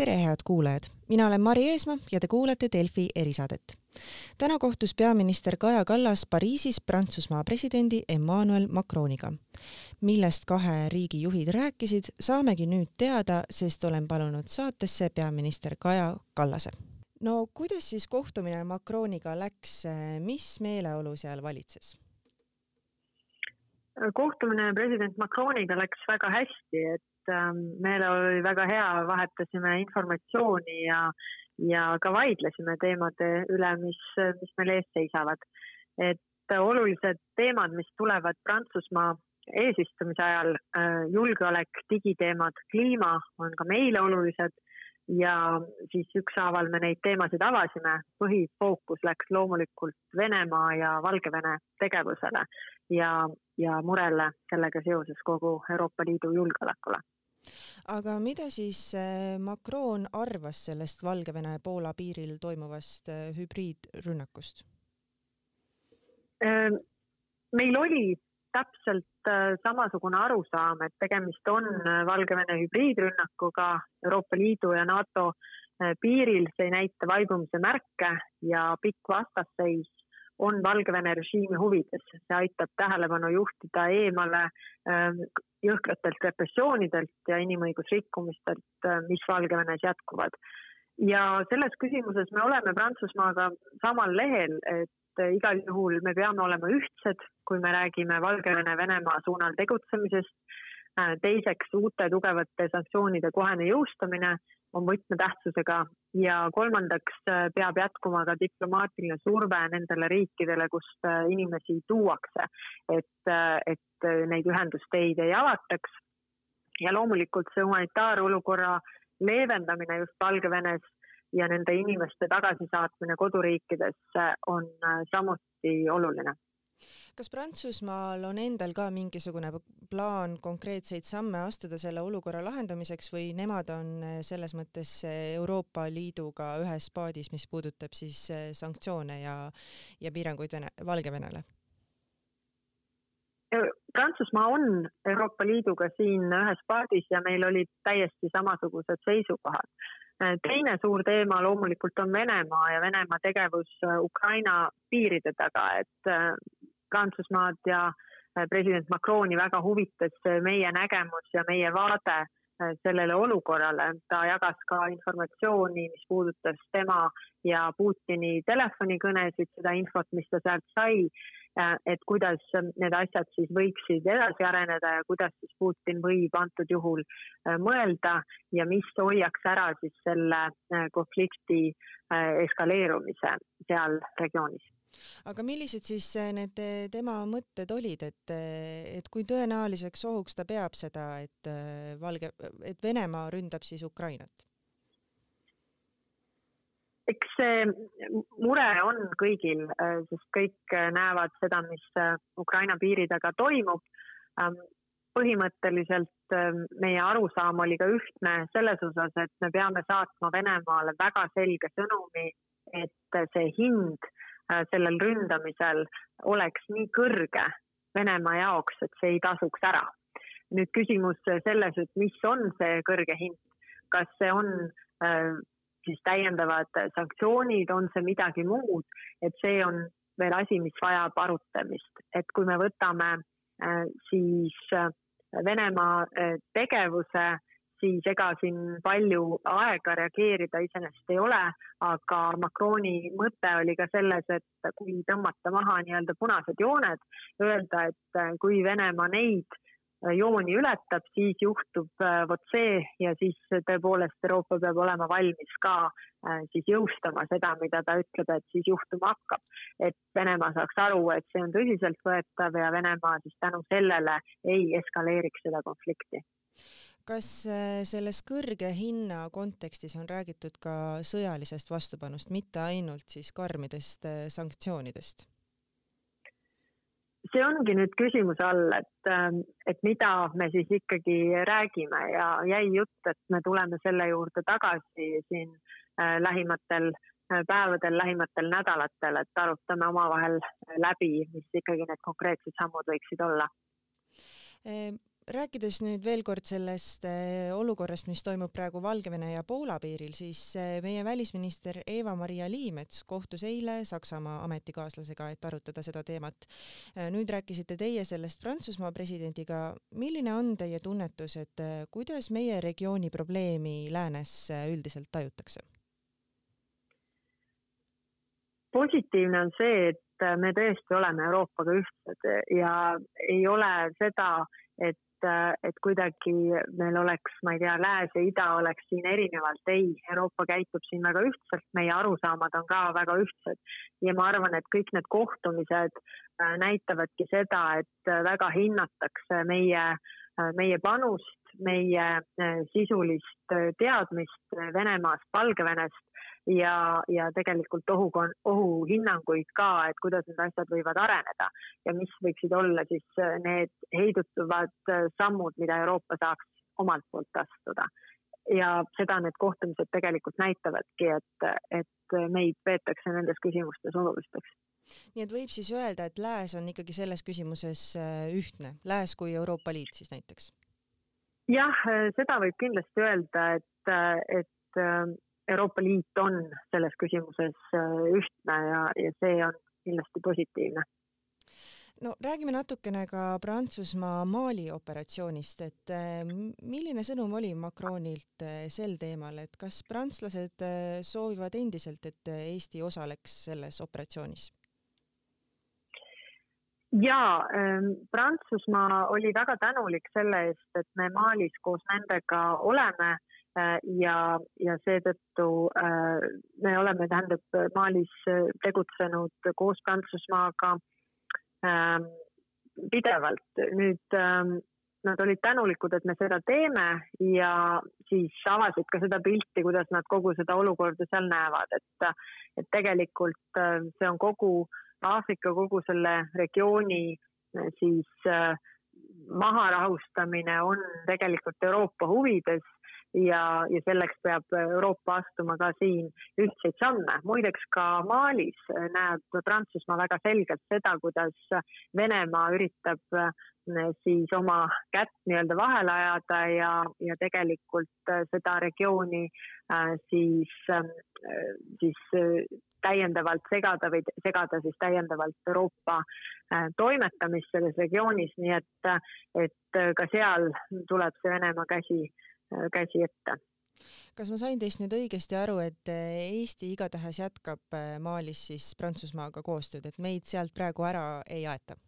tere, head kuulajad, mina olen Mari Eesmaa ja te kuulate Delfi erisaadet. täna kohtus peaminister Kaja Kallas Pariisis Prantsusmaa presidendi Emmanuel Macroniga. millest kahe riigi juhid rääkisid, saamegi nüüd teada, sest olen palunud saatesse peaminister Kaja Kallase. no kuidas siis kohtumine Macroniga läks, mis meeleolu seal valitses? Kohtumine president Macroniga läks väga hästi, et Ähm, meeleolu oli väga hea, vahetasime informatsiooni ja, ja ka vaidlesime teemade üle, mis, mis meil ees seisavad. et olulised teemad, mis tulevad Prantsusmaa eesistumise ajal, äh, julgeolek, digiteemad, kliima on ka meile olulised ja siis ükshaaval me neid teemasid avasime. põhifookus läks loomulikult Venemaa ja Valgevene tegevusele ja, ja murele sellega seoses kogu Euroopa Liidu julgeolekule aga mida siis äh, Macron arvas sellest Valgevene-Poola piiril toimuvast äh, hübriidrünnakust? Ähm, meil oli täpselt äh, samasugune arusaam, et tegemist on Valgevene hübriidrünnakuga Euroopa Liidu ja NATO piiril, see ei näita vaibumise märke ja pikk vastasseis on Valgevene režiimi huvides, see aitab tähelepanu juhtida eemale ähm, jõhkratelt repressioonidelt ja inimõigusrikkumistelt, äh, mis Valgevenes jätkuvad. ja selles küsimuses me oleme Prantsusmaaga samal lehel, et äh, igal juhul me peame olema ühtsed, kui me räägime Valgevene-Venemaa suunal tegutsemisest. Äh, teiseks, uute tugevate sanktsioonide kohene jõustamine on võtmetähtsusega ja kolmandaks peab jätkuma ka diplomaatiline surve nendele riikidele, kust inimesi tuuakse, et, et et neid ühendusteid ei avataks. ja loomulikult see humanitaarolukorra leevendamine just Valgevenes ja nende inimeste tagasisaatmine koduriikidesse on äh, samuti oluline kas Prantsusmaal on endal ka mingisugune plaan konkreetseid samme astuda selle olukorra lahendamiseks või nemad on äh, selles mõttes äh, Euroopa Liiduga ühes paadis, mis puudutab siis sanktsioone ja, ja piiranguid Vene, Valgevenele? Prantsusmaa on Euroopa Liiduga siin ühes paadis ja meil olid täiesti samasugused seisukohad. teine suur teema loomulikult on Venemaa ja Venemaa tegevus Ukraina piiride taga, et äh, Prantsusmaad ja äh, president Macroni väga huvitas meie nägemus ja meie vaade äh, sellele olukorrale. ta jagas ka informatsiooni, mis puudutas tema ja Putini telefonikõnesid, seda infot, mis ta sealt sai Äh, et kuidas need asjad siis võiksid edasi areneda ja kuidas siis Putin võib antud juhul äh, mõelda ja mis hoiaks ära siis selle äh, konflikti eskaleerumise seal regioonis aga millised siis need tema mõtted olid, et, et kui tõenäoliseks ohuks ta peab seda, et Valge, et Venemaa ründab siis Ukrainat? eks see mure on kõigil, sest kõik näevad seda, mis Ukraina piiri taga toimub. Ähm, põhimõtteliselt meie arusaam oli ka ühtne selles osas, et me peame saatma Venemaale väga selge sõnumi, et see hind sellel ründamisel oleks nii kõrge Venemaa jaoks, et see ei tasuks ära. nüüd küsimus selles, et mis on see kõrge hind, kas see on siis täiendavad sanktsioonid, on see midagi muud, et see on veel asi, mis vajab arutamist, et kui me võtame äh, siis äh, Venemaa äh, tegevuse, siis ega siin palju aega reageerida iseenesest ei ole, aga Macroni mõte oli ka selles, et kui tõmmata maha nii-öelda punased jooned, öelda, et kui Venemaa neid Äh, jooni ületab, siis juhtub äh, vot see ja siis tõepoolest Euroopa peab olema valmis ka äh, siis jõustama seda, mida ta ütleb, et siis juhtuma hakkab. et Venemaa saaks aru, et see on tõsiseltvõetav ja Venemaa siis tänu sellele ei eskaleeriks seda konflikti kas selles kõrge hinna kontekstis on räägitud ka sõjalisest vastupanust, mitte ainult siis karmidest sanktsioonidest? see ongi nüüd küsimuse all, et, ähm, et mida me siis ikkagi räägime ja jäi jutt, et me tuleme selle juurde tagasi siin äh, lähimatel äh, päevadel, lähimatel nädalatel, et arutame omavahel läbi, mis ikkagi need konkreetsed sammud võiksid olla rääkides nüüd veel kord sellest äh, olukorrast, mis toimub praegu Valgevene ja Poola piiril, siis äh, meie välisminister Eva-Maria Liimets kohtus eile Saksamaa ametikaaslasega, et arutada seda teemat. nüüd rääkisite teie sellest Prantsusmaa presidendiga. milline on teie tunnetus, et kuidas meie regiooni probleemi läänes üldiselt tajutakse? positiivne on see, et me tõesti oleme Euroopaga ühtsed ja ei ole seda, et, et kuidagi meil oleks, ma ei tea, lääs ja ida oleks siin erinevalt. ei, Euroopa käitub siin väga ühtselt, meie arusaamad on ka väga ühtsed ja ma arvan, et kõik need kohtumised äh, näitavadki seda, et väga hinnatakse meie, äh, meie panust, meie äh, sisulist teadmist Venemaast, Valgevenest ja, ja tegelikult ohu, ohuhinnanguid ka, et kuidas need asjad võivad areneda ja mis võiksid olla siis äh, need heidutavad äh, sammud, mida Euroopa saaks omalt poolt astuda. ja seda need kohtumised tegelikult näitavadki, et, et meid peetakse nendes küsimustes olulisteks nii et võib siis öelda, et Lääs on ikkagi selles küsimuses äh, ühtne, Lääs kui Euroopa Liit siis näiteks? jah, seda võib kindlasti öelda, et, et Euroopa Liit on selles küsimuses äh, ühtne ja, ja see on kindlasti positiivne no räägime natukene ka Prantsusmaa Mali operatsioonist, et äh, milline sõnum oli Macronilt äh, sel teemal, et kas prantslased soovivad endiselt, et Eesti osaleks selles operatsioonis? jaa ähm,, Prantsusmaa oli väga tänulik selle eest, et me Malis koos nendega oleme ja, ja seetõttu äh, me oleme, tähendab, Malis äh, tegutsenud koos Prantsusmaaga ähm, pidevalt. nüüd ähm, nad olid tänulikud, et me seda teeme ja siis avasid ka seda pilti, kuidas nad kogu seda olukorda seal näevad, et, et tegelikult see on kogu Aafrika, kogu selle regiooni siis maharahustamine on tegelikult Euroopa huvides ja, ja selleks peab Euroopa astuma ka siin ühtseid samme. muideks ka Malis näeb Prantsusmaa väga selgelt seda, kuidas Venemaa üritab eh, siis oma kätt nii-öelda vahele ajada ja, ja tegelikult eh, seda regiooni siis, siis täiendavalt segada või segada siis täiendavalt Euroopa toimetamist selles regioonis, nii et, et ka seal tuleb see Venemaa käsi Äh, käsi ette. kas ma sain teist nüüd õigesti aru, et äh, Eesti igatahes jätkab äh, Malis siis Prantsusmaaga koostööd, et meid sealt praegu ära ei aeta?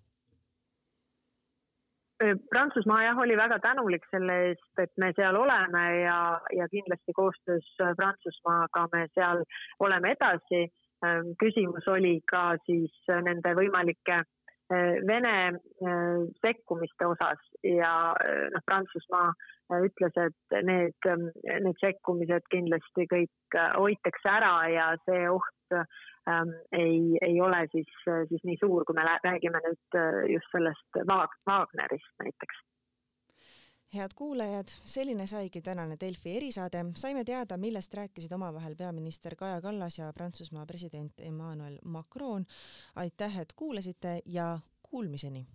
Prantsusmaa jah, oli väga tänulik selle eest, et me seal oleme ja, ja kindlasti koostöös Prantsusmaaga me seal oleme edasi. Küsimus oli ka siis nende võimalike Vene sekkumiste osas ja noh, Prantsusmaa ütles, et need, need sekkumised kindlasti kõik äh, hoitakse ära ja see oht ähm, ei, ei ole siis, siis nii suur, kui me räägime nüüd äh, just sellest Wagnerist näiteks head kuulajad, selline saigi tänane Delfi erisaade. saime teada, millest rääkisid omavahel peaminister Kaja Kallas ja Prantsusmaa president Emmanuel Macron. aitäh, et kuulasite ja kuulmiseni